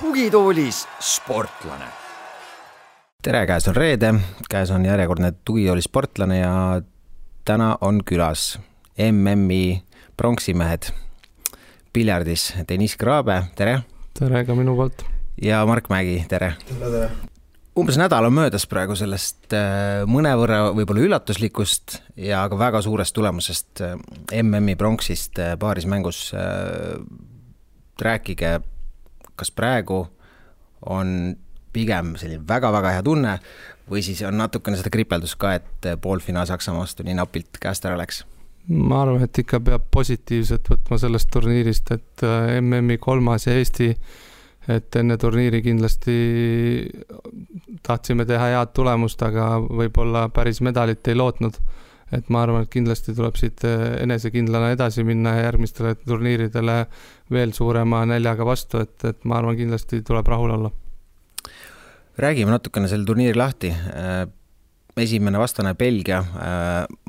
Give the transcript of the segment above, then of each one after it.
tugitoolis sportlane. tere, käes on reede, käes on järjekordne tugitooli sportlane ja täna on külas MM-i pronksimehed piljardis Deniss Kraabe, tere! tere ka minu poolt! Ja Mark Mägi, tere! tere, tere! umbes nädal on möödas praegu sellest äh, mõnevõrra võib-olla üllatuslikust ja ka väga suurest tulemusest äh, MM-i pronksist äh, paaris mängus. rääkige, kas praegu on pigem selline väga-väga hea tunne või siis on natukene seda kripeldust ka, et poolfinaal Saksamaa vastu nii napilt käest ära läks? ma arvan, et ikka peab positiivset võtma sellest turniirist, et MM-i kolmas ja Eesti et enne turniiri kindlasti tahtsime teha head tulemust, aga võib-olla päris medalit ei lootnud. et ma arvan, et kindlasti tuleb siit enesekindlana edasi minna ja järgmistele turniiridele veel suurema näljaga vastu, et, et ma arvan, kindlasti tuleb rahul olla. räägime natukene selle turniiri lahti esimene vastane Belgia,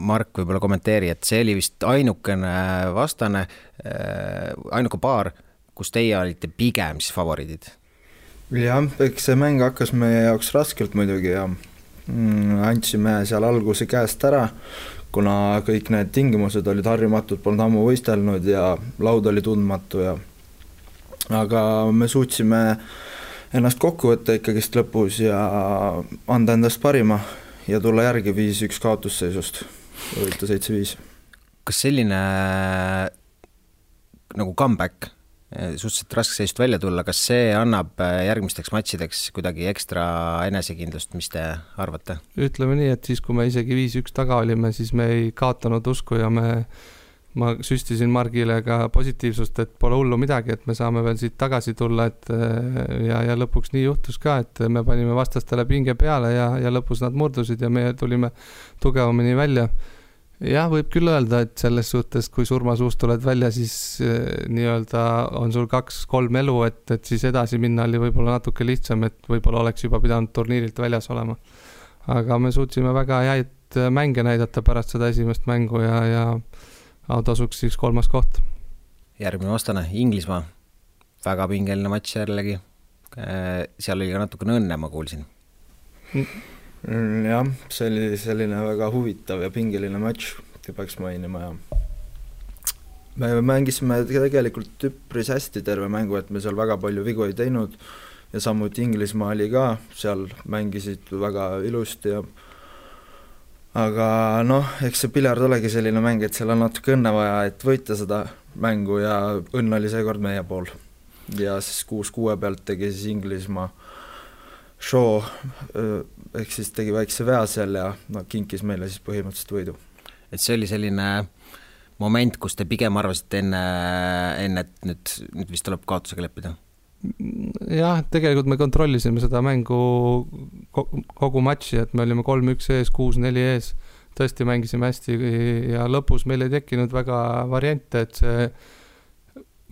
Mark võib-olla kommenteeri, et see oli vist ainukene vastane, ainuke paar, kus teie olite pigem siis favoriidid? jah, eks see mäng hakkas meie jaoks raskelt muidugi ja mm, andsime seal alguse käest ära, kuna kõik need tingimused olid harjumatud, polnud ammu võistelnud ja laud oli tundmatu ja aga me suutsime ennast kokku võtta ikkagist lõpus ja anda endast parima ja tulla järgi viis-üks kaotusseisust, võita seitse-viis. kas selline nagu comeback suhteliselt raske seisust välja tulla, kas see annab eh, järgmisteks matšideks kuidagi ekstra enesekindlust, mis te arvate? ütleme nii, et siis, kui me isegi viis-üks taga olime, siis me ei kaotanud usku ja me, ma süstisin Margile ka positiivsust, et pole hullu midagi, et me saame veel siit tagasi tulla, et eh, ja, ja lõpuks nii juhtus ka, et me panime vastastele pinge peale ja, ja lõpus nad murdusid ja meie tulime tugevamini välja jah, võib küll öelda, et selles suhtes, kui surmasuust tuled välja, siis eh, nii-öelda on sul kaks-kolm elu, et, et siis edasi minna oli võib-olla natuke lihtsam, et võib-olla oleks juba pidanud turniirilt väljas olema. aga me suutsime väga häid mänge näidata pärast seda esimest mängu ja, ja tasuks siis kolmas koht. järgmine vastane, Inglismaa. väga pingeline matš jällegi. Eh, seal oli ka natukene õnne, ma kuulsin mm jah, see oli selline väga huvitav ja pingeline matš, peaks mainima ja me mängisime tegelikult üpris hästi terve mängu, et me seal väga palju vigu ei teinud ja samuti Inglismaa oli ka, seal mängisid väga ilusti ja aga noh, eks see piljard olegi selline mäng, et seal on natuke õnne vaja, et võita seda mängu ja õnn oli seekord meie pool. ja siis kuus kuue pealt tegi siis Inglismaa show ehk siis tegi väikse vea seal ja no kinkis meile siis põhimõtteliselt võidu. et see oli selline moment, kus te pigem arvasite enne, enne, et nüüd, nüüd vist tuleb kaotusega leppida? jah, tegelikult me kontrollisime seda mängu kogu matši, et me olime kolm-üks ees, kuus-neli ees, tõesti mängisime hästi ja lõpus meil ei tekkinud väga variante, et see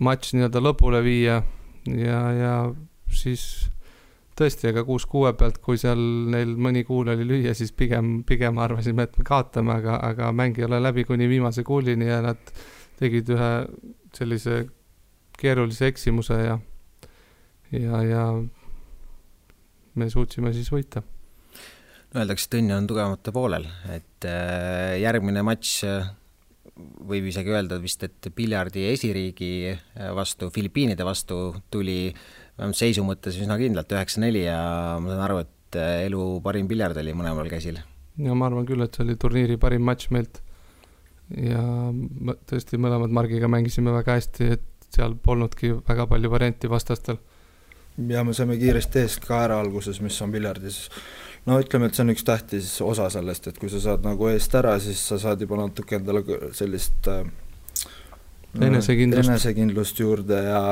matš nii-öelda lõpule viia ja, ja siis tõesti, aga kuus kuue pealt, kui seal neil mõni kuul oli lüüa, siis pigem, pigem arvasime, et me kaotame, aga, aga mäng ei ole läbi kuni viimase kuulini ja nad tegid ühe sellise keerulise eksimuse ja, ja, ja me suutsime siis võita. Öeldakse, et õnn on tugevamate poolel, et äh, järgmine matš äh, võib isegi öelda vist, et piljardi esiriigi äh, vastu, Filipiinide vastu tuli äh, vähemalt seisu mõttes üsna kindlalt üheksa-neli ja ma saan aru, et äh, elu parim piljard oli mõlemal käsil. ja ma arvan küll, et see oli turniiri parim matš meilt. ja tõesti, mõlemad Margiga mängisime väga hästi, et seal polnudki väga palju varianti vastastel. ja me saime kiiresti eest ka ära alguses, mis on piljardis no ütleme, et see on üks tähtis osa sellest, et kui sa saad nagu eest ära, siis sa saad juba natuke endale sellist äh, enesekindlust. enesekindlust juurde ja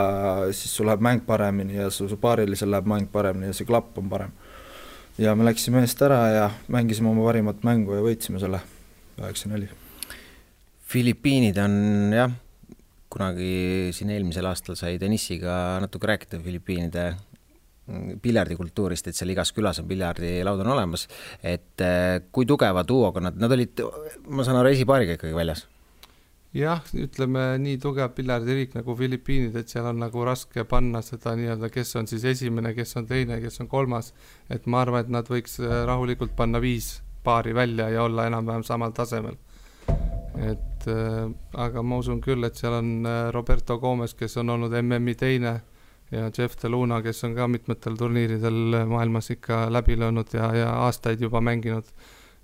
siis sul läheb mäng paremini ja su, su paarilisel läheb mäng paremini ja see klapp on parem. ja me läksime eest ära ja mängisime oma parimat mängu ja võitsime selle üheksa-neli. Filipiinid on jah, kunagi siin eelmisel aastal sai Denissiga natuke rääkida Filipiinide piljardikultuurist, et seal igas külas on piljardilaud on olemas, et kui tugeva duoga nad, nad olid, ma saan aru, esipaariga ikkagi väljas jah, ütleme nii tugev piljardiriik nagu Filipiinid, et seal on nagu raske panna seda nii-öelda, kes on siis esimene, kes on teine, kes on kolmas. et ma arvan, et nad võiks äh, rahulikult panna viis paari välja ja olla enam-vähem samal tasemel. et äh, aga ma usun küll, et seal on äh, Roberto Gomez, kes on olnud MM-i teine ja Jeff Deluna, kes on ka mitmetel turniiridel maailmas ikka läbi löönud ja, ja aastaid juba mänginud.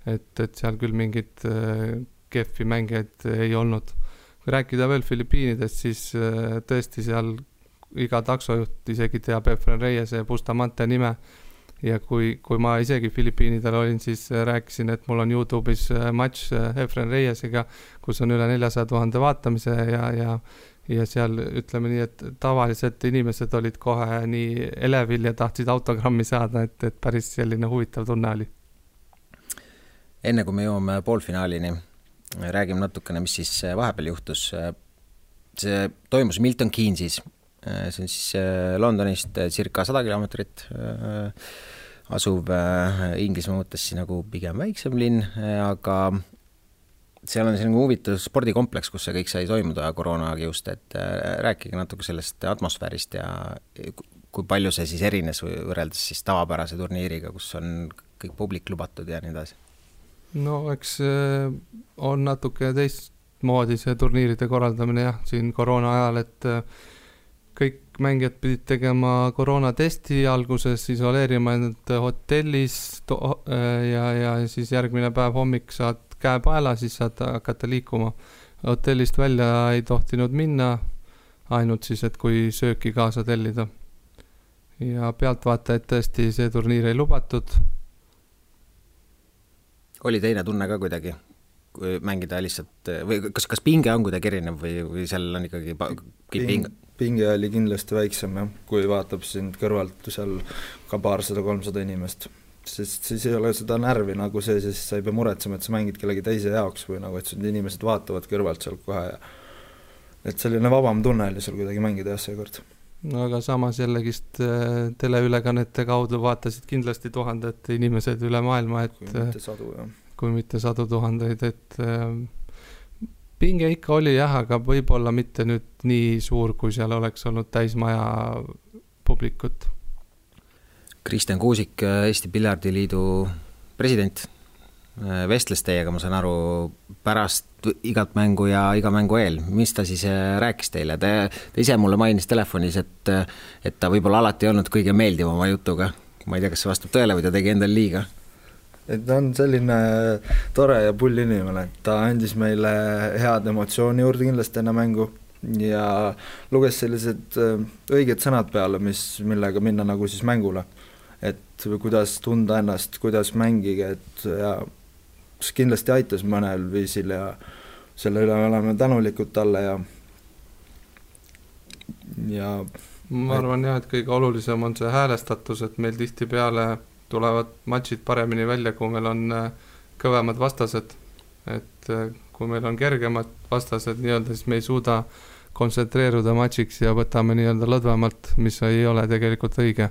et, et seal küll mingit äh, kehvi mängijaid ei olnud. Kui rääkida veel Filipiinidest, siis äh, tõesti seal iga taksojuht isegi teab Efren Reiese ja Bustamante nime. ja kui, kui ma isegi Filipiinidel olin, siis äh, rääkisin, et mul on Youtube'is äh, matš Efren Reiesega, kus on üle neljasaja tuhande vaatamise ja, ja ja seal ütleme nii, et tavalised inimesed olid kohe nii elevil ja tahtsid autogrammi saada, et, et päris selline huvitav tunne oli. enne kui me jõuame poolfinaalini, räägime natukene, mis siis äh, vahepeal juhtus. Äh, see toimus Milton Keynesis, äh, see on siis Londonist circa sada kilomeetrit asuv Inglismaa mõttes siis nagu pigem väiksem linn, aga seal on selline huvitav spordikompleks, kus see kõik sai toimuda koroona kiust, et rääkige natuke sellest atmosfäärist ja kui palju see siis erines võrreldes siis tavapärase turniiriga, kus on kõik publik lubatud ja nii edasi no eks äh, on natuke teistmoodi see turniiride korraldamine jah, siin koroona ajal, et äh, kõik mängijad pidid tegema koroonatesti alguses, isoleerima end hotellis äh, ja, ja siis järgmine päev hommik saad käe paela, siis saad hakata liikuma. hotellist välja ei tohtinud minna, ainult siis, et kui sööki kaasa tellida. ja pealtvaatajaid tõesti see turniir ei lubatud oli teine tunne ka kuidagi, kui mängida lihtsalt või kas, kas pinge on kuidagi erinev või, või seal on ikkagi Ping, pinge? oli kindlasti väiksem jah, kui vaatab sind kõrvalt seal ka paarsada-kolmsada inimest. sest siis ei ole seda närvi nagu see, siis sa ei pea muretsema, et sa mängid kellegi teise jaoks või nagu, et sind inimesed vaatavad kõrvalt seal kohe ja et selline vabam tunne oli seal kuidagi mängida jah, seekord no aga samas jällegist äh, teleülekannete kaudu vaatasid kindlasti tuhanded inimesed üle maailma, et kui mitte sadu, jah. kui mitte sadu tuhandeid, et äh, pinge ikka oli jah, aga võib-olla mitte nüüd nii suur, kui seal oleks olnud täismaja publikut. Kristjan Kuusik, Eesti Piljardiliidu president Äh, vestles teiega, ma saan aru, pärast igat mängu ja iga mängu eel, mis ta siis äh, rääkis teile, te, ta ise mulle mainis telefonis, et et ta võib-olla alati ei olnud kõige meeldivama jutuga. ma ei tea, kas see vastab tõele või ta tegi endale liiga? et ta on selline tore ja pull inimene, et ta andis meile head emotsiooni juurde kindlasti enne mängu ja luges sellised äh, õiged sõnad peale, mis, millega minna nagu siis mängule. et kuidas tunda ennast, kuidas mängige, et ja mis kindlasti aitas mõnel viisil ja selle üle me oleme tänulikud talle ja ja ma arvan jah, et kõige olulisem on see häälestatus, et meil tihtipeale tulevad matšid paremini välja, kui meil on äh, kõvemad vastased. et äh, kui meil on kergemad vastased nii-öelda, siis me ei suuda kontsentreeruda matšiks ja võtame nii-öelda lõdvemalt, mis ei ole tegelikult õige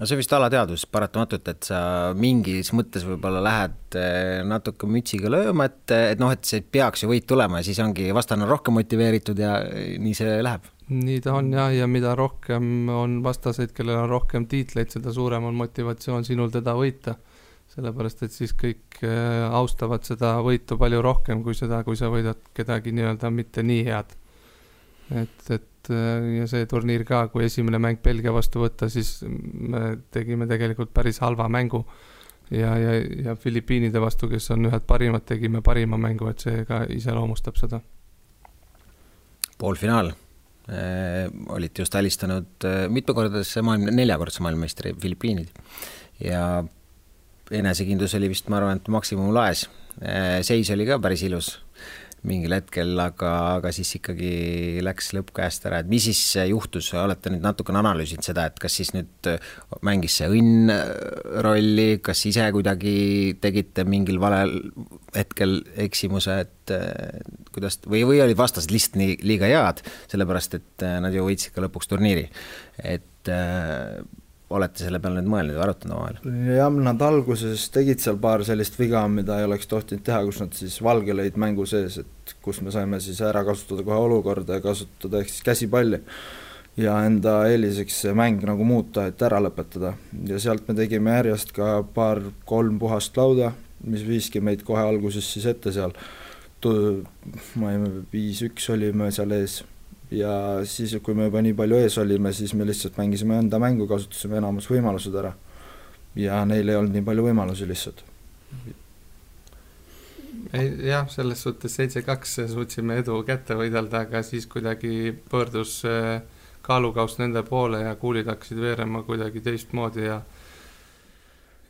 no see vist alateadvus paratamatult, et sa mingis mõttes võib-olla lähed eh, natuke mütsiga lööma, et, et noh, et see peaks ju võit tulema ja siis ongi vastane rohkem motiveeritud ja nii see läheb. nii ta on jah, ja mida rohkem on vastaseid, kellel on rohkem tiitleid, seda suurem on motivatsioon sinul teda võita. sellepärast, et siis kõik eh, austavad seda võitu palju rohkem kui seda, kui sa võidad kedagi nii-öelda mitte nii head. et, et et äh, ja see turniir ka, kui esimene mäng Belgia vastu võtta, siis me tegime tegelikult päris halva mängu. ja, ja, ja Filipiinide vastu, kes on ühed parimad, tegime parima mängu, et see ka iseloomustab seda. poolfinaal eh,, olite just alistanud eh, mitmekordadesse maailma, neljakordse maailmameistri Filipiinid ja enesekindlus oli vist, ma arvan, et maksimumlaes eh,. seis oli ka päris ilus mingil hetkel, aga, aga siis ikkagi läks lõpp käest ära, et mis siis juhtus, olete nüüd natukene analüüsinud seda, et kas siis nüüd mängis see õnn rolli, kas ise kuidagi tegite mingil valel hetkel eksimuse, et kuidas, või, või olid vastased lihtsalt nii, liiga head, sellepärast et nad ju võitsid ka lõpuks turniiri, et olete selle peale nüüd mõelnud ja arutanud omavahel? jah, nad alguses tegid seal paar sellist viga, mida ei oleks tohtinud teha, kus nad siis valge lõid mängu sees, et kus me saime siis ära kasutada kohe olukorda ja kasutada ehk siis käsipalli. ja enda eeliseks see mäng nagu muuta, et ära lõpetada. ja sealt me tegime järjest ka paar-kolm puhast lauda, mis viiski meid kohe alguses siis ette seal. ma ei, viis-üks olime seal ees ja siis, kui me juba nii palju ees olime, siis me lihtsalt mängisime enda mängu, kasutasime enamus võimalused ära. ja neil ei olnud nii palju võimalusi lihtsalt. ei jah, selles suhtes seitse-kaks suutsime edu kätte võidelda, aga siis kuidagi pöördus äh, kaalukauss nende poole ja kuulid hakkasid veerema kuidagi teistmoodi ja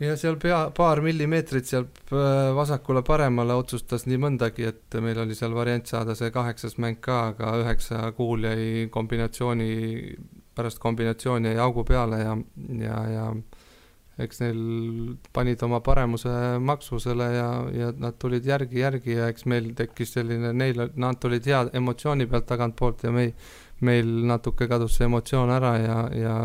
ja seal pea, paar millimeetrit sealt äh, vasakule-paremale otsustas nii mõndagi, et meil oli seal variant saada see kaheksas mäng ka, aga üheksa kuul jäi kombinatsiooni, pärast kombinatsiooni jäi augu peale ja, ja, ja eks neil panid oma paremuse maksusele ja, ja nad tulid järgi, järgi ja eks meil tekkis selline, neil, nad tulid hea emotsiooni pealt tagantpoolt ja meil, meil natuke kadus see emotsioon ära ja, ja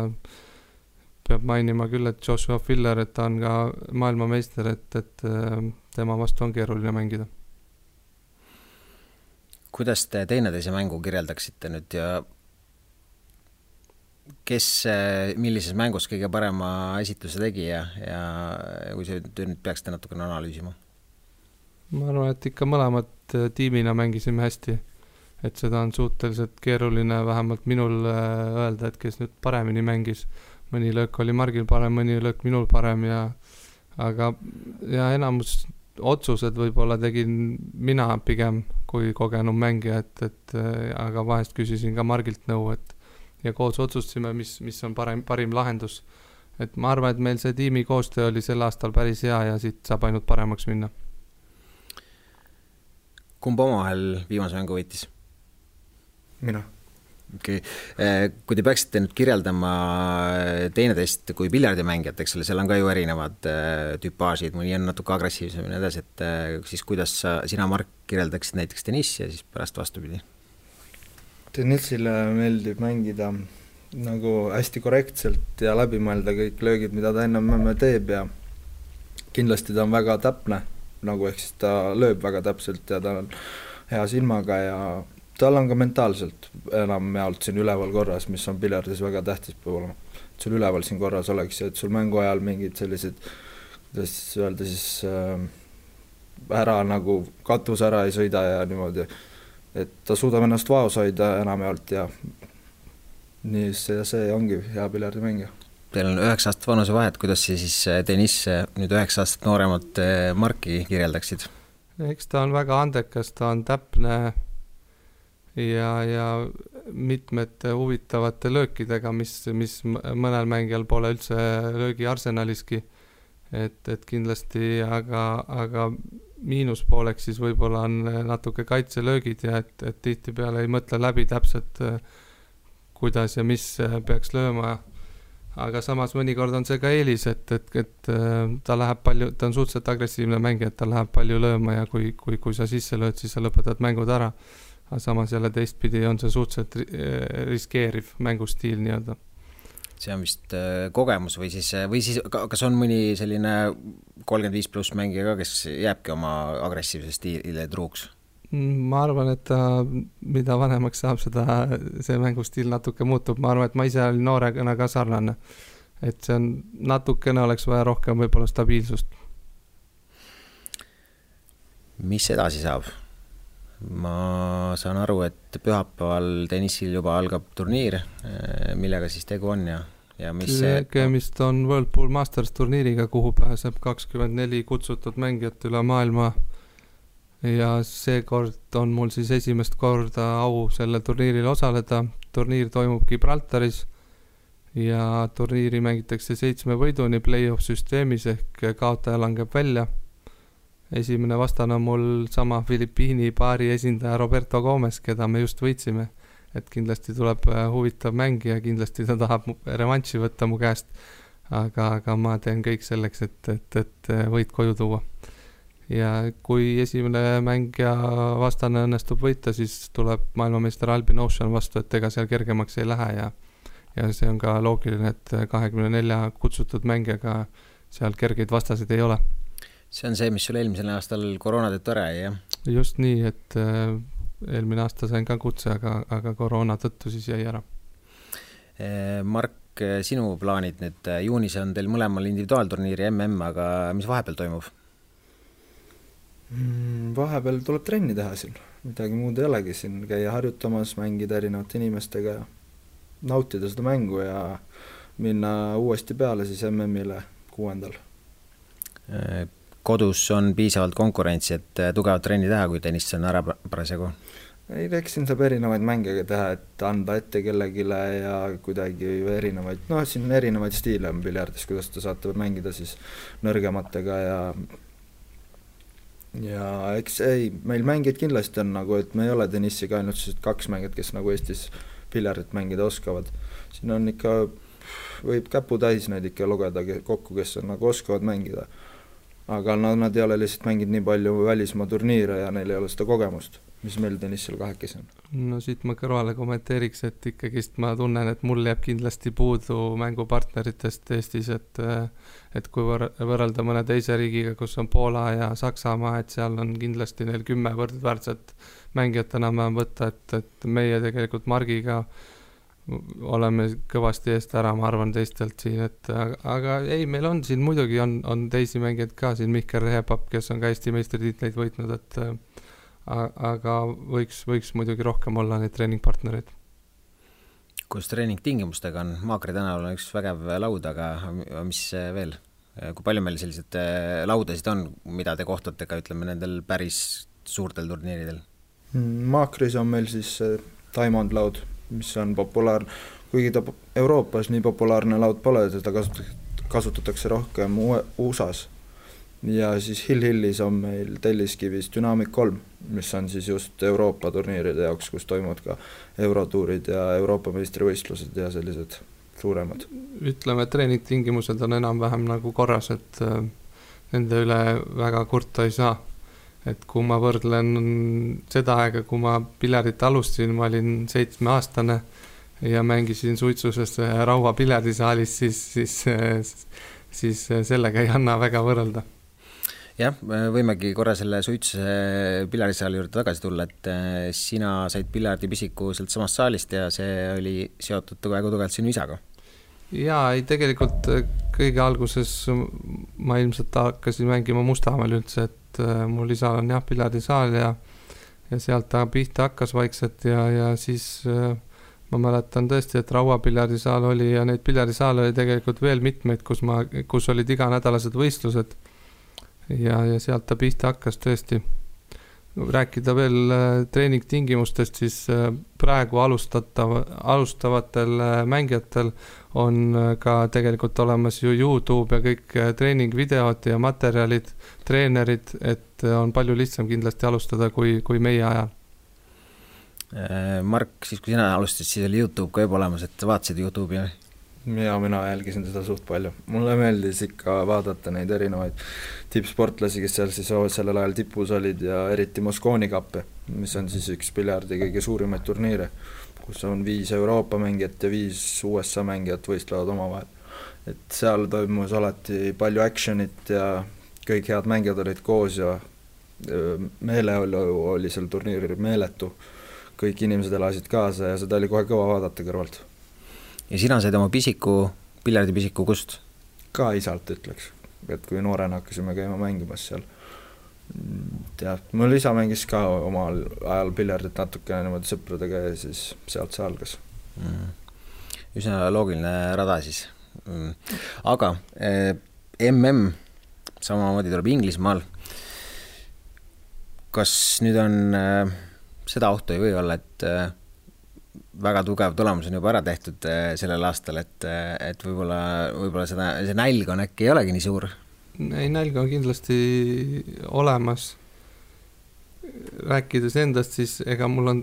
peab mainima küll, et Joshua Filler, et ta on ka maailmameister, et, et äh, tema vastu on keeruline mängida. kuidas te teineteise mängu kirjeldaksite nüüd ja kes millises mängus kõige parema esitluse tegi ja, ja kui see nüüd peaksite natukene analüüsima? ma arvan, et ikka mõlemad äh, tiimina mängisime hästi. et seda on suhteliselt keeruline vähemalt minul äh, öelda, et kes nüüd paremini mängis mõni löök oli Margil parem, mõni löök minul parem ja aga, ja enamus otsused võib-olla tegin mina pigem kui kogenum mängija, et, et aga vahest küsisin ka Margilt nõu, et ja koos otsustasime, mis, mis on parem, parim lahendus. et ma arvan, et meil see tiimi koostöö oli sel aastal päris hea ja siit saab ainult paremaks minna. kumb omavahel viimase mängu võitis? mina okei okay., äh, kui te peaksite nüüd kirjeldama äh, teineteist kui piljardimängijat, eks ole, seal on ka ju erinevad äh, tüpaažid, mõni on natuke agressiivsem ja nii edasi, et siis kuidas sa, sina, Mark, kirjeldaksid näiteks tennissi ja siis pärast vastupidi? tennisile meeldib mängida nagu hästi korrektselt ja läbi mõelda kõik löögid, mida ta ennem teeb ja kindlasti ta on väga täpne, nagu ehk siis ta lööb väga täpselt ja ta on hea silmaga ja tal on ka mentaalselt enamjaolt siin üleval korras, mis on piljardis väga tähtis peab olema. et sul üleval siin korras oleks ja et sul mängu ajal mingid sellised, kuidas öelda siis äh,, ära nagu katus ära ei sõida ja niimoodi, et ta suudab ennast vaos hoida enamjaolt ja nii see, see ongi hea piljardimängija. Teil on üheksa aastat vanusevahet, kuidas sa siis Deniss nüüd üheksa aastat nooremat äh, Marki kirjeldaksid? eks ta on väga andekas, ta on täpne ja, ja mitmete huvitavate löökidega, mis, mis mõnel mängijal pole üldse löögiarsenaliski. et, et kindlasti, aga, aga miinuspooleks siis võib-olla on natuke kaitselöögid ja et, et tihtipeale ei mõtle läbi täpselt, kuidas ja mis peaks lööma. aga samas mõnikord on see ka eelis, et, et, et ta läheb palju, ta on suhteliselt agressiivne mängija, et ta läheb palju lööma ja kui, kui, kui sa sisse lööd, siis sa lõpetad mängud ära aga samas jälle teistpidi on see suhteliselt eh, riskeeriv mängustiil nii-öelda. see on vist äh, kogemus või siis, äh, või siis kas on mõni selline kolmkümmend viis pluss mängija ka, kes jääbki oma agressiivse stiilile truuks? ma arvan, et ta, mida vanemaks saab, seda, see mängustiil natuke muutub, ma arvan, et ma ise olin noorena ka sarnane. et see on, natukene oleks vaja rohkem võib-olla stabiilsust. mis edasi saab? Ma saan aru, et pühapäeval tennisil juba algab turniir, eh, millega siis tegu on ja, ja mis tegemist on Whirlpool Masters turniiriga, kuhu pääseb kakskümmend neli kutsutud mängijat üle maailma. ja seekord on mul siis esimest korda au sellel turniiril osaleda, turniir toimub Gibraltaris ja turniiri mängitakse seitsme võiduni play-off süsteemis ehk kaotaja langeb välja esimene vastane on mul sama Filipiini paari esindaja Roberto Gomez, keda me just võitsime. et kindlasti tuleb äh, huvitav mäng ja kindlasti ta tahab revanši võtta mu käest. aga, aga ma teen kõik selleks, et, et, et äh, võit koju tuua. ja kui esimene mäng ja vastane õnnestub võita, siis tuleb maailmameister Albin Ocean vastu, et ega seal kergemaks ei lähe ja ja see on ka loogiline, et kahekümne nelja kutsutud mängijaga seal kergeid vastaseid ei ole see on see, mis sul eelmisel aastal koroona tõttu ära jäi, jah? just nii, et äh, eelmine aasta sain ka kutse, aga, aga koroona tõttu siis jäi ära. Äh, Mark, sinu plaanid nüüd, äh, juunis on teil mõlemal individuaalturniir ja mm, aga mis vahepeal toimub? Mm, vahepeal tuleb trenni teha siin, midagi muud ei olegi siin, käia harjutamas, mängida erinevate inimestega ja nautida seda mängu ja minna uuesti peale siis MM-ile kuuendal kodus on piisavalt konkurentsi, et äh, tugevat trenni teha, kui tennis on ära parasjagu? ei, eks siin saab erinevaid mänge teha, et anda ette kellelegi ja kuidagi erinevaid, noh, siin erinevaid stiile on piljardis, kuidas te saate mängida siis nõrgematega ja ja eks ei, meil mängijaid kindlasti on nagu, et me ei ole tennisiga ainult sellised kaks mängijat, kes nagu Eestis piljardit mängida oskavad. siin on ikka, võib käputäis neid ikka lugeda kokku, kes on nagu oskavad mängida aga no nad ei ole lihtsalt mänginud nii palju välismaa turniire ja neil ei ole seda kogemust, mis meil tennisel kahekesi on. no siit ma kõrvale kommenteeriks, et ikkagist ma tunnen, et mul jääb kindlasti puudu mängupartneritest Eestis, et et kui võr-, võrrelda mõne teise riigiga, kus on Poola ja Saksamaa, et seal on kindlasti neil kümme võrdväärset mängijat enam-vähem võtta, et, et meie tegelikult Margiga äh, oleme kõvasti eest ära, ma arvan, teistelt siin, et aga, aga ei, meil on siin muidugi on, on teisi mängijaid ka siin, Mihkel Rehepapp, kes on ka Eesti meistritiitleid võitnud, et aga võiks, võiks muidugi rohkem olla neid treeningpartnereid. kuidas treeningtingimustega on, Maakri tänaval on üks vägev laud, aga mis veel, kui palju meil selliseid äh, laudasid on, mida te kohtate ka, ütleme, nendel päris suurtel turniiridel? Maakris on meil siis Diamond laud mis on populaarne, kuigi ta Euroopas nii populaarne laud pole, teda kasutatakse, kasutatakse rohkem USA-s. ja siis Hill Hillis on meil Telliskivis Dynamic kolm, mis on siis just Euroopa turniiride jaoks, kus toimuvad ka eurotuurid ja Euroopa meistrivõistlused ja sellised suuremad. ütleme, et treeningtingimused on enam-vähem nagu korras, et äh, nende üle väga kurta ei saa et kui ma võrdlen seda aega, kui ma piljardit alustasin, ma olin seitsmeaastane ja mängisin suitsuses Raua piljardisaalis, siis, siis, siis sellega ei anna väga võrrelda. jah, võimegi korra selle suitsuse piljardisaali juurde tagasi tulla, et eh, sina said piljardipisiku sealt samast saalist ja see oli seotud väga tugevalt sinu isaga jaa, ei tegelikult kõige alguses ma ilmselt hakkasin mängima Mustamäel üldse, et et äh, mul isal on jah, piljardisaal ja, ja sealt ta pihta hakkas vaikselt ja, ja siis äh, ma mäletan tõesti, et Raua piljardisaal oli ja neid piljardisaale oli tegelikult veel mitmeid, kus ma, kus olid iganädalased võistlused. ja, ja sealt ta pihta hakkas tõesti rääkida veel äh, treeningtingimustest, siis äh, praegu alustatav, alustavatel äh, mängijatel on ka tegelikult olemas ju Youtube ja kõik treeningvideod ja materjalid, treenerid, et on palju lihtsam kindlasti alustada kui, kui meie ajal. Mark, siis kui sina alustasid, siis oli Youtube ka juba olemas, et vaatasid Youtube'i või? Ja mina jälgisin seda suht palju, mulle meeldis ikka vaadata neid erinevaid tippsportlasi, kes seal siis sellel ajal tipus olid ja eriti Mosconi kappe, mis on siis üks piljardi kõige suurimaid turniire, kus on viis Euroopa mängijat ja viis USA mängijat võistlevad omavahel. et seal toimus alati palju action'it ja kõik head mängijad olid koos ja meeleolu oli sel turniiril meeletu, kõik inimesed elasid kaasa ja seda oli kohe kõva vaadata kõrvalt ja sina said oma pisiku, piljardipisiku kust? ka isalt ütleks, et kui noorena hakkasime käima mängimas seal. tead, mul isa mängis ka omal ajal piljardit natukene niimoodi sõpradega ja siis sealt see algas mm.. üsna loogiline rada siis mm.. aga eh, mm samamoodi tuleb Inglismaal. kas nüüd on eh, seda ohtu ei või olla, et eh, väga tugev tulemus on juba ära tehtud äh, sellel aastal, et, äh, et võib-olla, võib-olla seda, see nälg on äkki ei olegi nii suur? ei, nälg on kindlasti olemas. rääkides endast, siis ega mul on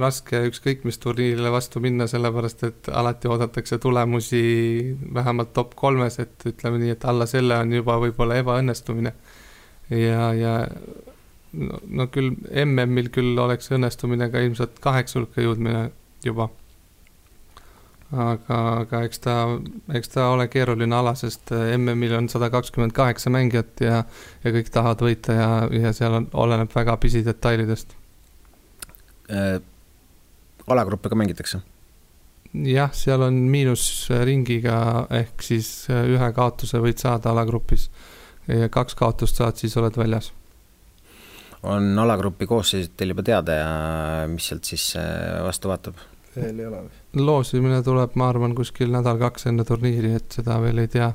raske ükskõik mis turniirile vastu minna, sellepärast et alati oodatakse tulemusi vähemalt top kolmes, et ütleme nii, et alla selle on juba võib-olla ebaõnnestumine. ja, ja no, no küll MM-il küll oleks õnnestumine ka ilmselt kaheksa hulka jõudmine juba aga, aga eks ta, eks ta ole keeruline ala, sest MM-il on sada kakskümmend kaheksa mängijat ja, ja kõik tahavad võita ja, ja seal on, oleneb väga pisidetailidest äh,. alagruppe ka mängitakse? jah, seal on miinusringiga ehk siis ühe kaotuse võid saada alagrupis ja kaks kaotust saad, siis oled väljas on alagrupi koosseisud teil juba teada ja mis sealt siis äh, vastu vaatab? veel ei ole või? loosimine tuleb, ma arvan, kuskil nädal-kaks enne turniiri, et seda veel ei tea.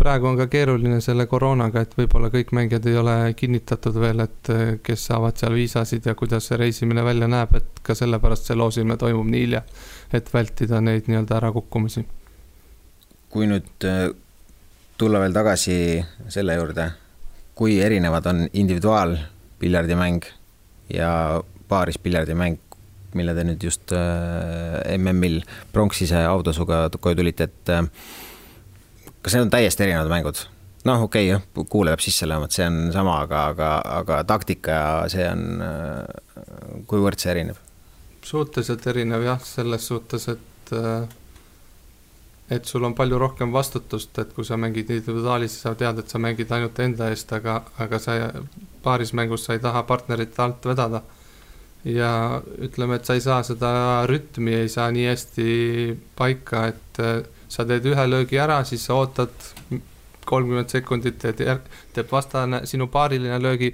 praegu on ka keeruline selle koroonaga, et võib-olla kõik mängijad ei ole kinnitatud veel, et eh, kes saavad seal viisasid ja kuidas see reisimine välja näeb, et ka sellepärast see loosimine toimub nii hilja, et vältida neid nii-öelda ärakukkumisi. kui nüüd eh, tulla veel tagasi selle juurde, kui erinevad on individuaalpiljardimäng ja paaris-piljardimäng mille te nüüd just äh, MM-il pronksise autosuga koju tulite, et äh, kas need on täiesti erinevad mängud? noh, okei okay,, jah, kuulaja jääb sisse lööma, et see on sama, aga, aga, aga taktika ja see on, äh, kuivõrd see erineb? suhteliselt erinev jah, selles suhtes, et et sul on palju rohkem vastutust, et kui sa mängid individuaalis, sa tead, et sa mängid ainult enda eest, aga, aga sa paarismängus sa ei taha partnerit alt vedada. Ja ütleme, et sa ei saa seda rütmi ei saa nii hästi paika, et äh, sa teed ühe löögi ära, siis sa ootad kolmkümmend sekundit, teed, teeb vastane sinu paariline löögi,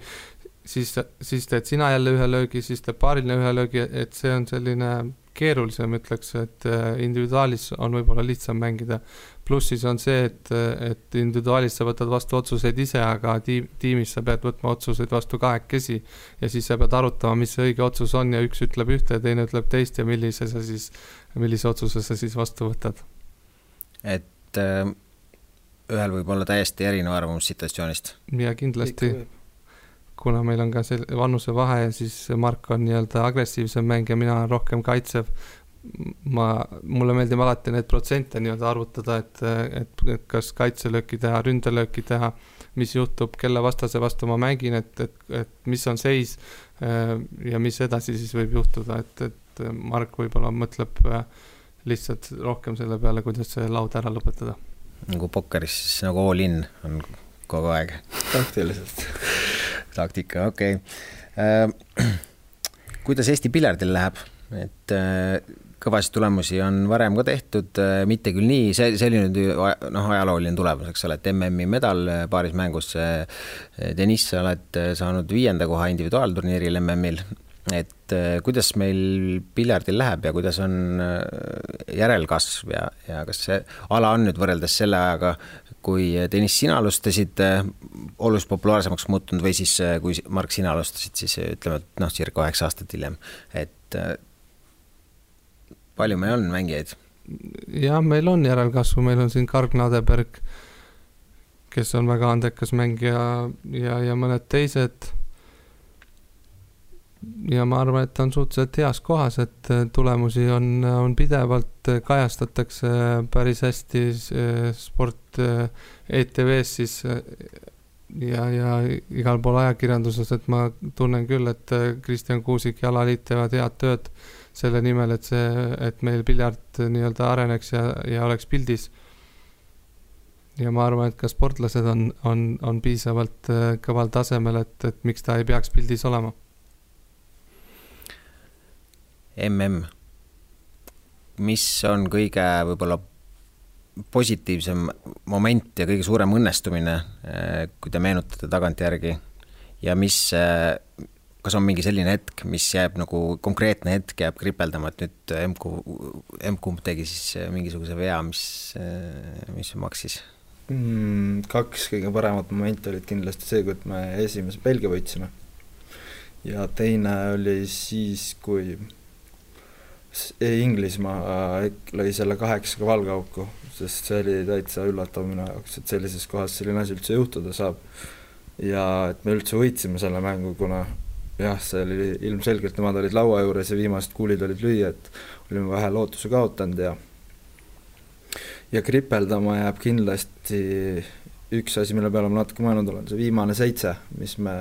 siis, siis teed sina jälle ühe löögi, siis teeb paariline ühe löögi, et see on selline keerulisem, ütleks, et äh, individuaalis on võib-olla lihtsam mängida pluss siis on see, et, et individuaalis sa võtad vastu otsuseid ise, aga tiim, tiimis sa pead võtma otsuseid vastu kahekesi. ja siis sa pead arutama, mis see õige otsus on ja üks ütleb ühte ja teine ütleb teist ja millise sa siis, millise otsuse sa siis vastu võtad. et äh, ühel võib olla täiesti erinev arvamus situatsioonist. ja kindlasti kuna meil on ka see vanusevahe, siis Mark on nii-öelda agressiivsem mängija, mina olen rohkem kaitsev ma, mulle meeldib alati neid protsente nii-öelda arvutada, et, et, et kas kaitselööki teha, ründelööki teha, mis juhtub, kelle vastase vastu ma mängin, et, et, et mis on seis äh, ja mis edasi siis võib juhtuda, et, et Mark võib-olla mõtleb äh, lihtsalt rohkem selle peale, kuidas see laud ära lõpetada. nagu pokkeris siis nagu all in on kogu aeg. taktiliselt taktika, okei okay.. Äh, kuidas Eesti piljardil läheb, et kõvasid tulemusi on varem ka tehtud, äh, mitte küll nii, see, see oli nüüd noh, ajalooline tulemus, eks ole, et MM-i medal äh, paaris mängus. Äh, Deniss, sa oled saanud viienda koha individuaalturniiril MM-il. Et kuidas meil piljardil läheb ja kuidas on järelkasv ja, ja kas see ala on nüüd võrreldes selle ajaga, kui Deniss, sina alustasid, oluliselt populaarsemaks muutunud või siis kui Mark, sina alustasid, siis ütleme, et noh, circa kaheksa aastat hiljem, et palju meil on mängijaid? jah, meil on järelkasvu, meil on siin Karg Nadeberg, kes on väga andekas mängija ja, ja mõned teised. Ja ma arvan, et on suhteliselt heas kohas, et tulemusi on, on pidevalt, kajastatakse päris hästi sport ETV-s siis ja, ja igal pool ajakirjanduses, et ma tunnen küll, et Kristjan Kuusik ja alaliit teevad head tööd selle nimel, et see, et meil piljard nii-öelda areneks ja, ja oleks pildis. ja ma arvan, et ka sportlased on, on, on piisavalt äh, kõval tasemel, et, et miks ta ei peaks pildis olema. Mm, mis on kõige võib-olla positiivsem moment ja kõige suurem õnnestumine, äh, kui te meenutate tagantjärgi ja mis äh, kas on mingi selline hetk, mis jääb nagu konkreetne hetk jääb kripeldama, et nüüd M-kumb, M-kumb tegi siis äh, mingisuguse vea, mis, mis maksis mm,? kaks kõige paremat momenti olid kindlasti see, kui me esimese Belgia võitsime. ja teine oli siis, kui Inglismaa lõi selle kaheksaga valgeauku, sest see oli täitsa üllatav minu jaoks, et sellises kohas selline asi üldse juhtuda saab. ja et me üldse võitsime selle mängu, kuna jah, see oli ilmselgelt, nemad olid laua juures ja viimased kuulid olid lüüa, et olime vähe lootuse kaotanud ja ja kripeldama jääb kindlasti üks asi, mille peale ma natuke mõelnud olen, see viimane seitse, mis me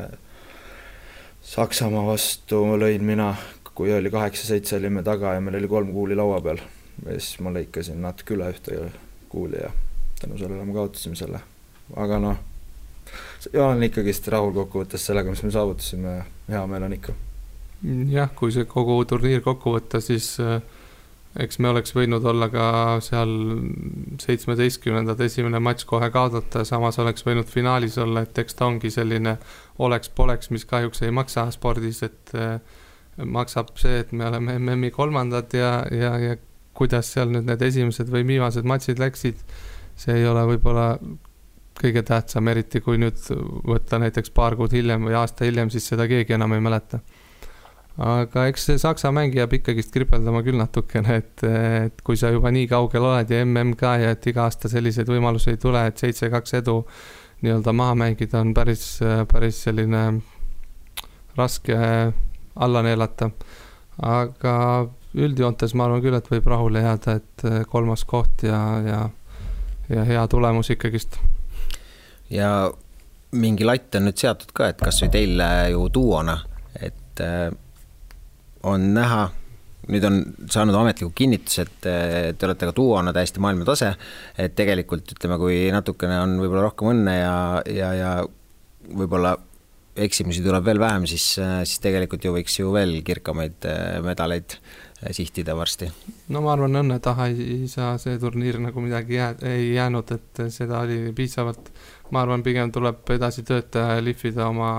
Saksamaa vastu lõin mina, kui oli kaheksa-seitse, olime taga ja meil oli kolm kuuli laua peal. ja siis ma lõikasin natuke üle ühte kuuli ja tänu sellele me kaotasime selle. aga noh, olen ikkagist rahul kokkuvõttes sellega, mis me saavutasime hea meel on ikka. jah, kui see kogu turniir kokku võtta, siis äh, eks me oleks võinud olla ka seal seitsmeteistkümnendad esimene matš kohe kaotada, samas oleks võinud finaalis olla, et eks ta ongi selline oleks-poleks, mis kahjuks ei maksa spordis, et äh, maksab see, et me oleme MM-i kolmandad ja, ja, ja kuidas seal nüüd need esimesed või viimased matšid läksid, see ei ole võib-olla kõige tähtsam, eriti kui nüüd võtta näiteks paar kuud hiljem või aasta hiljem, siis seda keegi enam ei mäleta. Aga eks see Saksa mäng jääb ikkagist kripeldama küll natukene, et, et kui sa juba nii kaugel oled ja mm ka ja et iga aasta selliseid võimalusi ei tule, et seitse-kaks edu nii-öelda maha mängida on päris, päris selline raske alla neelata. aga üldjoontes ma arvan küll, et võib rahule jääda, et kolmas koht ja, ja, ja hea tulemus ikkagist. ja mingi latt on nüüd seatud ka, et kasvõi teil ju duona, et on näha, nüüd on saanud ametliku kinnituse, et te olete ka duona täiesti maailmatase, et tegelikult ütleme, kui natukene on võib-olla rohkem õnne ja, ja, ja võib-olla eksimusi tuleb veel vähem, siis, siis tegelikult ju võiks ju veel kirkamaid medaleid sihtida varsti. no ma arvan, õnne taha ei, ei saa see turniir nagu midagi jää-, ei jäänud, et seda oli piisavalt. ma arvan, pigem tuleb edasi töötada ja lihvida oma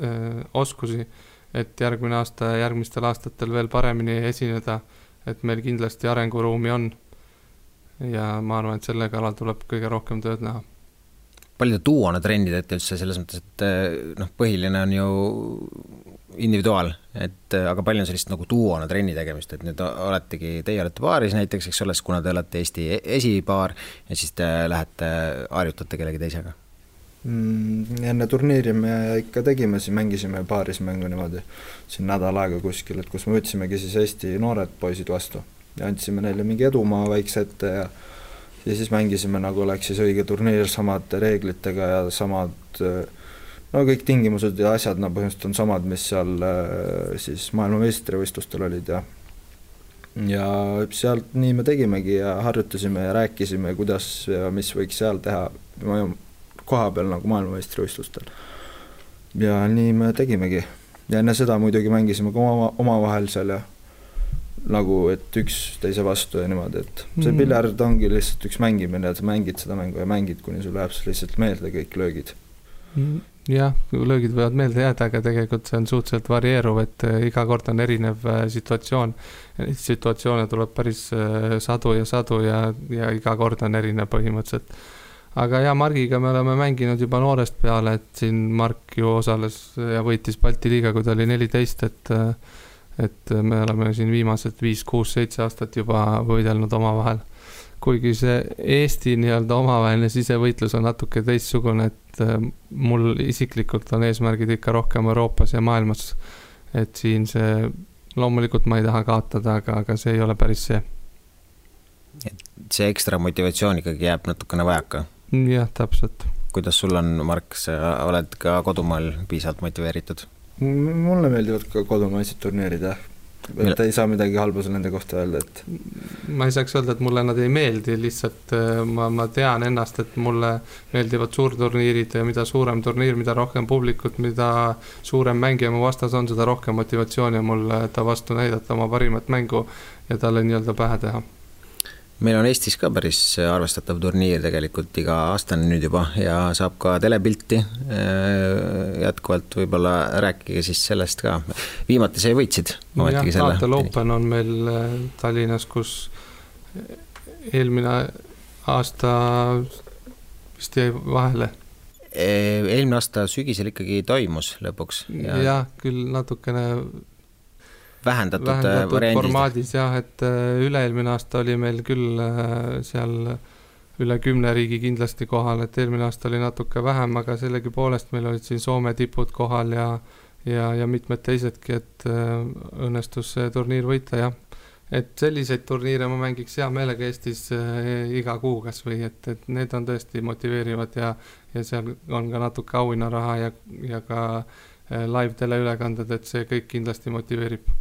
öö, oskusi et järgmine aasta ja järgmistel aastatel veel paremini esineda. et meil kindlasti arenguruumi on. ja ma arvan, et selle kallal tuleb kõige rohkem tööd näha. Palju te duona trennidete üldse selles mõttes, et noh, põhiline on ju individuaal, et aga palju on sellist nagu duona trenni tegemist, et nüüd oletegi, teie olete paaris näiteks, eks ole, kuna te olete Eesti e-, esipaar ja siis te lähete harjutate kellegi teisega mm,? enne turniiri me ikka tegime, siis mängisime paaris mängu niimoodi siin nädal aega kuskil, et kus me võtsimegi siis Eesti noored poisid vastu ja andsime neile mingi edumaa väikse ette ja ja siis mängisime, nagu oleks siis õige turniir samade reeglitega ja samad no kõik tingimused ja asjad, no põhimõtteliselt on samad, mis seal siis maailmameistrivõistlustel olid ja ja sealt nii me tegimegi ja harjutasime ja rääkisime, kuidas ja mis võiks seal teha, koha peal nagu maailmameistrivõistlustel. ja nii me tegimegi. ja enne seda muidugi mängisime ka oma, omavahel seal ja nagu, et üksteise vastu ja niimoodi, et see mm. piljard ongi lihtsalt üks mängimine, et sa mängid seda mängu ja mängid, kuni sul läheb lihtsalt meelde kõik löögid mm jah, löögid võivad meelde jääda, aga tegelikult see on suhteliselt varieeruv, et äh, iga kord on erinev äh, situatsioon. Neid situatsioone tuleb päris äh, sadu ja sadu ja, ja iga kord on erinev põhimõtteliselt aga ja Margiga me oleme mänginud juba noorest peale, et siin Mark ju osales ja võitis Balti liiga, kui ta oli neliteist, et et me oleme siin viimased viis, kuus, seitse aastat juba võidelnud omavahel. kuigi see Eesti nii-öelda omavaheline sisevõitlus on natuke teistsugune, et mul isiklikult on eesmärgid ikka rohkem Euroopas ja maailmas. et siin see, loomulikult ma ei taha kaotada, aga, aga see ei ole päris see. et see ekstra motivatsioon ikkagi jääb natukene vajaka jah, täpselt. kuidas sul on, Mark, sa oled ka kodumaal piisavalt motiveeritud? Mulle meeldivad ka kodumaised turniirid, jah. et ei saa midagi halba nende kohta öelda, et ma ei saaks öelda, et mulle nad ei meeldi, lihtsalt äh, ma, ma tean ennast, et mulle meeldivad suurturniirid ja mida suurem turniir, mida rohkem publikut, mida suurem mängija mu vastas on, seda rohkem motivatsiooni on mul ta vastu näidata oma parimat mängu ja talle nii-öelda pähe teha meil on Eestis ka päris arvestatav turniir tegelikult iga-aastane nüüd juba ja saab ka telepilti äh, jätkuvalt, võib-olla rääkige siis sellest ka. viimati sa ju võitsid ometigi selle. Taatel Open on meil äh, Tallinnas, kus eelmine aasta vist jäi vahele. E, eelmine aasta sügisel ikkagi toimus lõpuks ja.... jah, küll natukene vähendatud, vähendatud formaadis jah, et üle-eelmine aasta oli meil küll seal üle kümne riigi kindlasti kohal, et eelmine aasta oli natuke vähem, aga sellegipoolest meil olid siin Soome tipud kohal ja ja, ja mitmed teisedki, et õnnestus see turniir võita, jah et selliseid turniire ma mängiks hea meelega Eestis äh, iga kuu kasvõi, et, et need on tõesti motiveerivad ja, ja seal on ka natuke auhinnaraha ja, ja ka äh, live teleülekanded, et see kõik kindlasti motiveerib.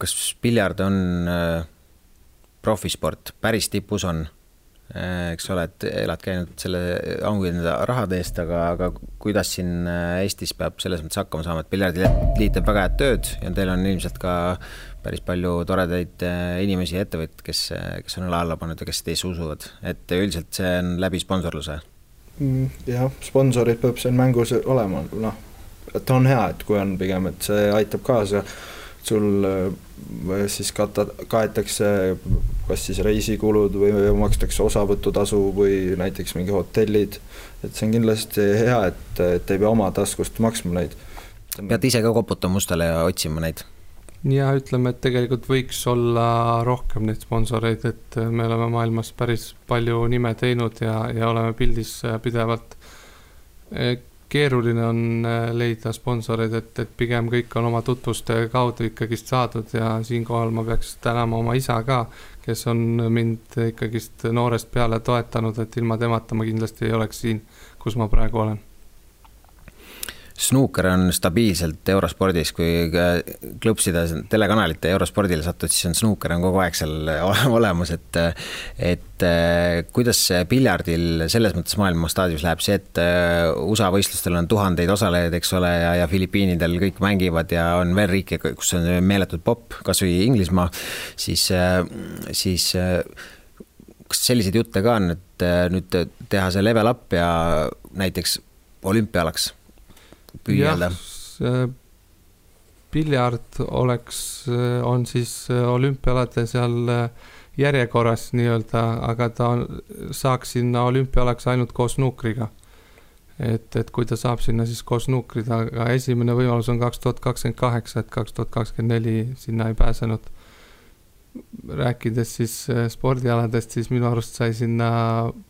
Kas piljard on äh, profisport, päris tipus on? Äh, eks ole, et elad käinud selle auhinda rahade eest, aga, aga kuidas siin äh, Eestis peab selles mõttes hakkama saama, et piljardiliit teeb väga head tööd ja teil on ilmselt ka päris palju toredaid inimesi ja ettevõtjaid, kes, kes on õla alla pannud ja kes teisse usuvad, et üldiselt see on läbi sponsorluse? Mm, jah, sponsorid peab seal mängus olema, noh, et on hea, et kui on pigem, et see aitab kaasa sul siis kata, kaetakse kas siis reisikulud või makstakse osavõtutasu või näiteks mingi hotellid, et see on kindlasti hea, et, et ei pea oma taskust maksma neid. pead ise ka koputama ustele ja otsima neid? ja ütleme, et tegelikult võiks olla rohkem neid sponsoreid, et me oleme maailmas päris palju nime teinud ja, ja oleme pildis pidevalt keeruline on äh, leida sponsoreid, et, et pigem kõik on oma tutvuste kaudu ikkagist saadud ja siinkohal ma peaks tänama oma isa ka, kes on mind ikkagist noorest peale toetanud, et ilma temata ma kindlasti ei oleks siin, kus ma praegu olen snuuker on stabiilselt eurospordis, kui klõpsida telekanalite eurospordile satud, siis on snuuker on kogu aeg seal olemas, et et kuidas piljardil selles mõttes maailma staadiumis läheb see, et USA võistlustel on tuhandeid osalejaid, eks ole, ja, ja Filipiinidel kõik mängivad ja on veel riike, kus on meeletult popp, kas või Inglismaa, siis, siis kas selliseid jutte ka on, et nüüd teha see level up ja näiteks olümpialaks püüelda? piljard oleks, on siis olümpialade seal äh, järjekorras nii-öelda, aga ta on, saaks sinna olümpialaks ainult koos nuukriga. et, et kui ta saab sinna siis koos nuukrida, aga esimene võimalus on kaks tuhat kakskümmend kaheksa, et kaks tuhat kakskümmend neli sinna ei pääsenud. Rääkides siis äh, spordialadest, siis minu arust sai sinna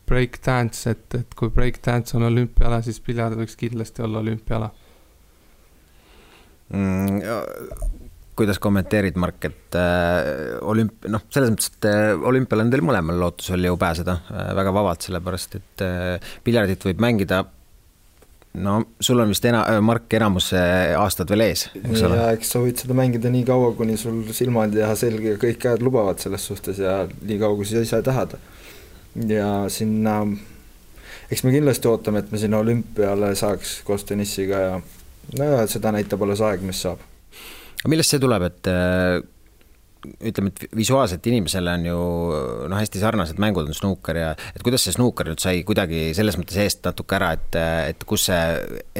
break dance, et, et kui break dance on olümpiala, siis piljard võiks kindlasti olla olümpiala mm,. kuidas kommenteerid, Mark, et äh, olümp-, noh, selles mõttes, et äh, olümpial on teil mõlemal lootusel ju pääseda äh, väga vabalt, sellepärast et äh, piljardit võib mängida no sul on vist ena-, Mark, enamus äh, aastad veel ees, eks ole? ja eks sa võid seda mängida nii kaua, kuni sul silmad ja selg ja kõik käed lubavad selles suhtes ja nii kaua, kui sa ise tahad. ja sinna, eks me kindlasti ootame, et me sinna olümpiale saaks koos tennissiga ja no seda näitab alles aeg, mis saab. millest see tuleb, et äh, ütleme, et visuaalselt inimesele on ju noh, hästi sarnased mängud on snuuker ja et kuidas see snuuker nüüd sai kuidagi selles mõttes eest natuke ära, et, et kus see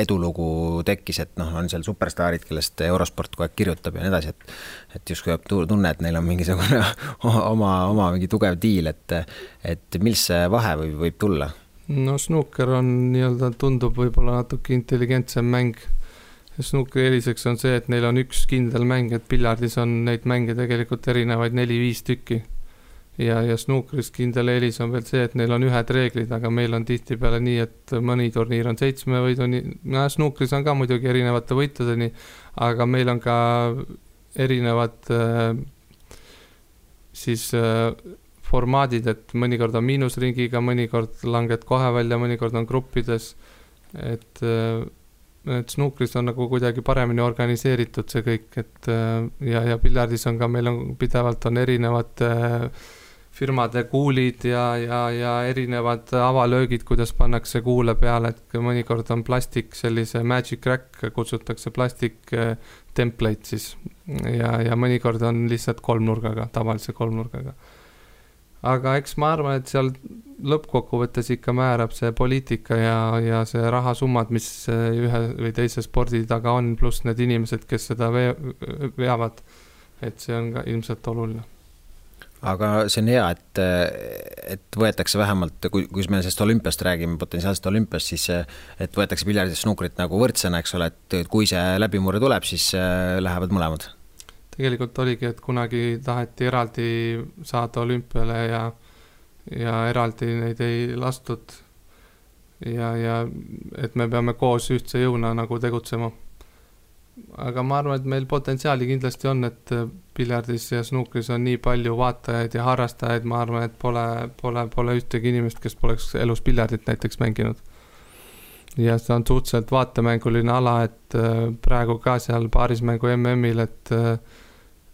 edulugu tekkis, et noh, on seal superstaarid, kellest eurosport kogu aeg kirjutab ja nii edasi, et et justkui jääb tunne, et neil on mingisugune oma, oma mingi tugev diil, et et millest see vahe võib, võib tulla? no snuuker on nii-öelda, tundub võib-olla natuke intelligentsem mäng snukri eeliseks on see, et neil on üks kindel mäng, et piljardis on neid mänge tegelikult erinevaid neli-viis tükki. ja, ja snukris kindel eelis on veel see, et neil on ühed reeglid, aga meil on tihtipeale nii, et mõni turniir on seitsme võiduni, no snukris on ka muidugi erinevate võitudeni, aga meil on ka erinevad äh, siis äh, formaadid, et mõnikord on miinusringiga, mõnikord langed kohe välja, mõnikord on gruppides, et äh, et snuukris on nagu kuidagi paremini organiseeritud see kõik, et äh, ja, ja piljardis on ka, meil on pidevalt on erinevad äh, firmade kuulid ja, ja, ja erinevad avalöögid, kuidas pannakse kuule peale, et mõnikord on plastik, sellise magic crack kutsutakse plastik äh, template siis. Ja, ja mõnikord on lihtsalt kolmnurgaga, tavalise kolmnurgaga aga eks ma arvan, et seal lõppkokkuvõttes ikka määrab see poliitika ja, ja see rahasummad, mis ühe või teise spordi taga on, pluss need inimesed, kes seda vee-, veavad. et see on ka ilmselt oluline. aga see on hea, et, et võetakse vähemalt, kui, kui me sellest olümpiast räägime, potentsiaalsest olümpiast, siis et võetakse piljardis snukrit nagu võrdsena, eks ole, et kui see läbimurre tuleb, siis lähevad mõlemad. Tegelikult oligi, et kunagi taheti eraldi saada olümpiale ja, ja eraldi neid ei lastud. ja, ja et me peame koos ühtse jõuna nagu tegutsema aga ma arvan, et meil potentsiaali kindlasti on, et piljardis ja snuukris on nii palju vaatajaid ja harrastajaid, ma arvan, et pole, pole, pole ühtegi inimest, kes poleks elus piljardit näiteks mänginud. ja see on suhteliselt vaatemänguline ala, et äh, praegu ka seal paarismängu MM-il, et äh,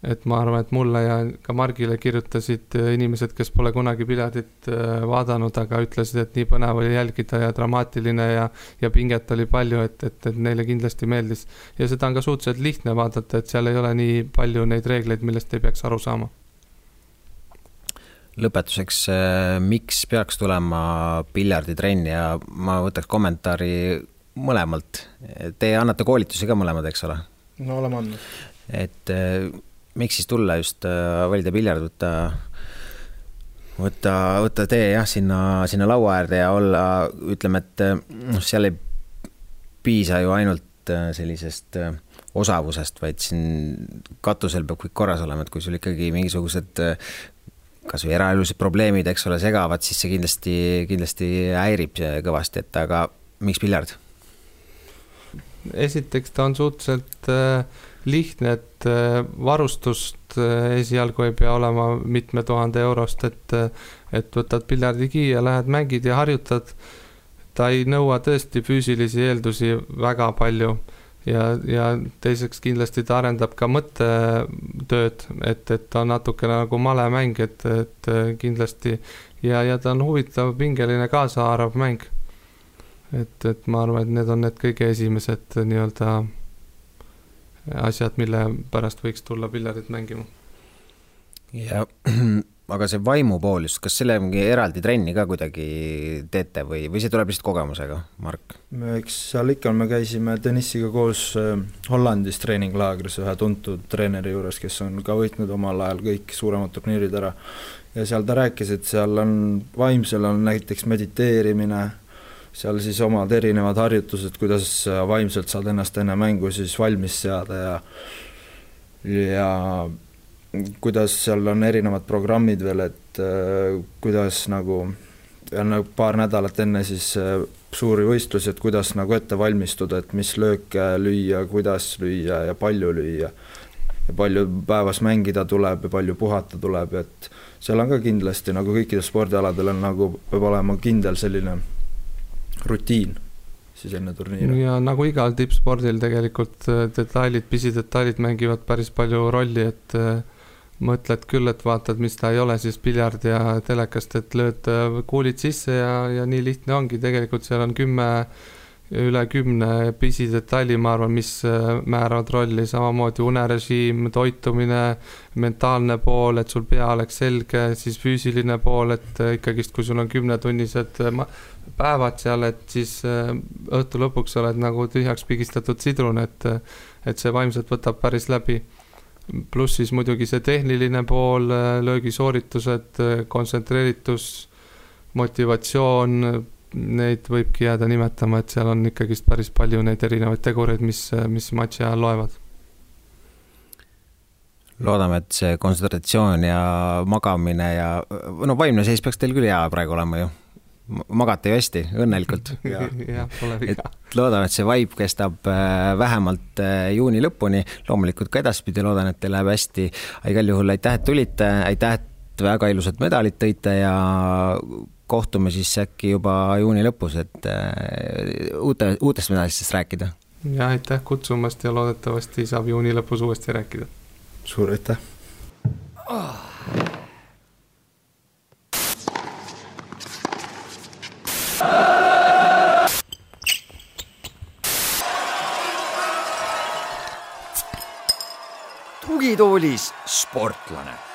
et ma arvan, et mulle ja ka Margile kirjutasid äh, inimesed, kes pole kunagi piletit äh, vaadanud, aga ütlesid, et nii põnev oli jälgida ja dramaatiline ja, ja pinget oli palju, et, et, et neile kindlasti meeldis. ja seda on ka suhteliselt lihtne vaadata, et seal ei ole nii palju neid reegleid, millest ei peaks aru saama. lõpetuseks, äh, miks peaks tulema piljarditrenn ja ma võtaks kommentaari mõlemalt. Te annate koolitusi ka mõlemad, eks ole? no oleme andnud. et miks siis tulla just äh, valida piljard, võtta, võtta, võtta tee jah, sinna, sinna laua äärde ja olla, ütleme, et noh, seal ei piisa ju ainult äh, sellisest osavusest, vaid siin katusel peab kõik korras olema, et kui sul ikkagi mingisugused kasvõi eraelulised probleemid, eks ole, segavad, siis see kindlasti, kindlasti häirib kõvasti, et aga miks piljard? esiteks ta on suhteliselt äh, lihtne, et äh, varustust äh, esialgu ei pea olema mitme tuhande eurost, et, äh, et võtad piljardikii ja lähed mängid ja harjutad. ta ei nõua tõesti füüsilisi eeldusi väga palju ja, ja teiseks kindlasti ta arendab ka mõttetööd, et, et ta on natukene nagu malemäng, et, et kindlasti ja, ja ta on huvitav, pingeline, kaasahaarav mäng. et, et ma arvan, et need on need kõige esimesed nii-öelda asjad, mille pärast võiks tulla piljardit mängima. ja aga see vaimu pool just, kas selle mingi eraldi trenni ka kuidagi teete või, või see tuleb lihtsalt kogemusega, Mark? eks seal ikka, me käisime Denissiga koos äh, Hollandis treeninglaagris ühe tuntud treeneri juures, kes on ka võitnud omal ajal kõik suuremad turniirid ära. ja seal ta rääkis, et seal on, vaimsel on näiteks mediteerimine seal siis omad erinevad harjutused, kuidas vaimselt saad ennast enne mängu siis valmis seada ja ja kuidas seal on erinevad programmid veel, et äh, kuidas nagu enne paar nädalat enne siis äh, suuri võistlusi, et kuidas nagu ette valmistuda, et mis lööke lüüa, kuidas lüüa ja palju lüüa. ja palju päevas mängida tuleb ja palju puhata tuleb, et seal on ka kindlasti nagu kõikidel spordialadel on nagu, peab olema kindel selline rutiin siis enne turniiri. ja nagu igal tippspordil tegelikult äh, detailid, pisidetailid mängivad päris palju rolli, et äh, mõtled küll, et vaatad, mis ta ei ole siis piljard ja telekast, et lööd äh, kuulid sisse ja, ja nii lihtne ongi, tegelikult seal on kümme üle kümne pisidetaili, ma arvan, mis määravad rolli, samamoodi unerežiim, toitumine, mentaalne pool, et sul pea oleks selge, siis füüsiline pool, et ikkagist, kui sul on kümnetunnised päevad seal, et siis äh, õhtu lõpuks oled nagu tühjaks pigistatud sidrun, et, et see vaimselt võtab päris läbi. pluss siis muidugi see tehniline pool, äh, löögisooritused, äh, kontsentreeritus, motivatsioon, neid võibki jääda nimetama, et seal on ikkagist päris palju neid erinevaid tegureid, mis, mis matši ajal loevad loodame, et see kontsentratsioon ja magamine ja no vaimne seis peaks teil küll hea praegu olema ju magate ju hästi, õnnelikult. jah, pole viga. loodan, et see vibe kestab äh, vähemalt äh, juuni lõpuni, loomulikult ka edaspidi loodan, et teil läheb hästi. igal juhul aitäh, et tulite, aitäh, et väga ilusad medalid tõite ja kohtume siis äkki juba juuni lõpus, et äh, uute, uutest medalistest rääkida. ja aitäh kutsumast ja loodetavasti saab juuni lõpus uuesti rääkida. suur aitäh oh.! tugitoolis sportlane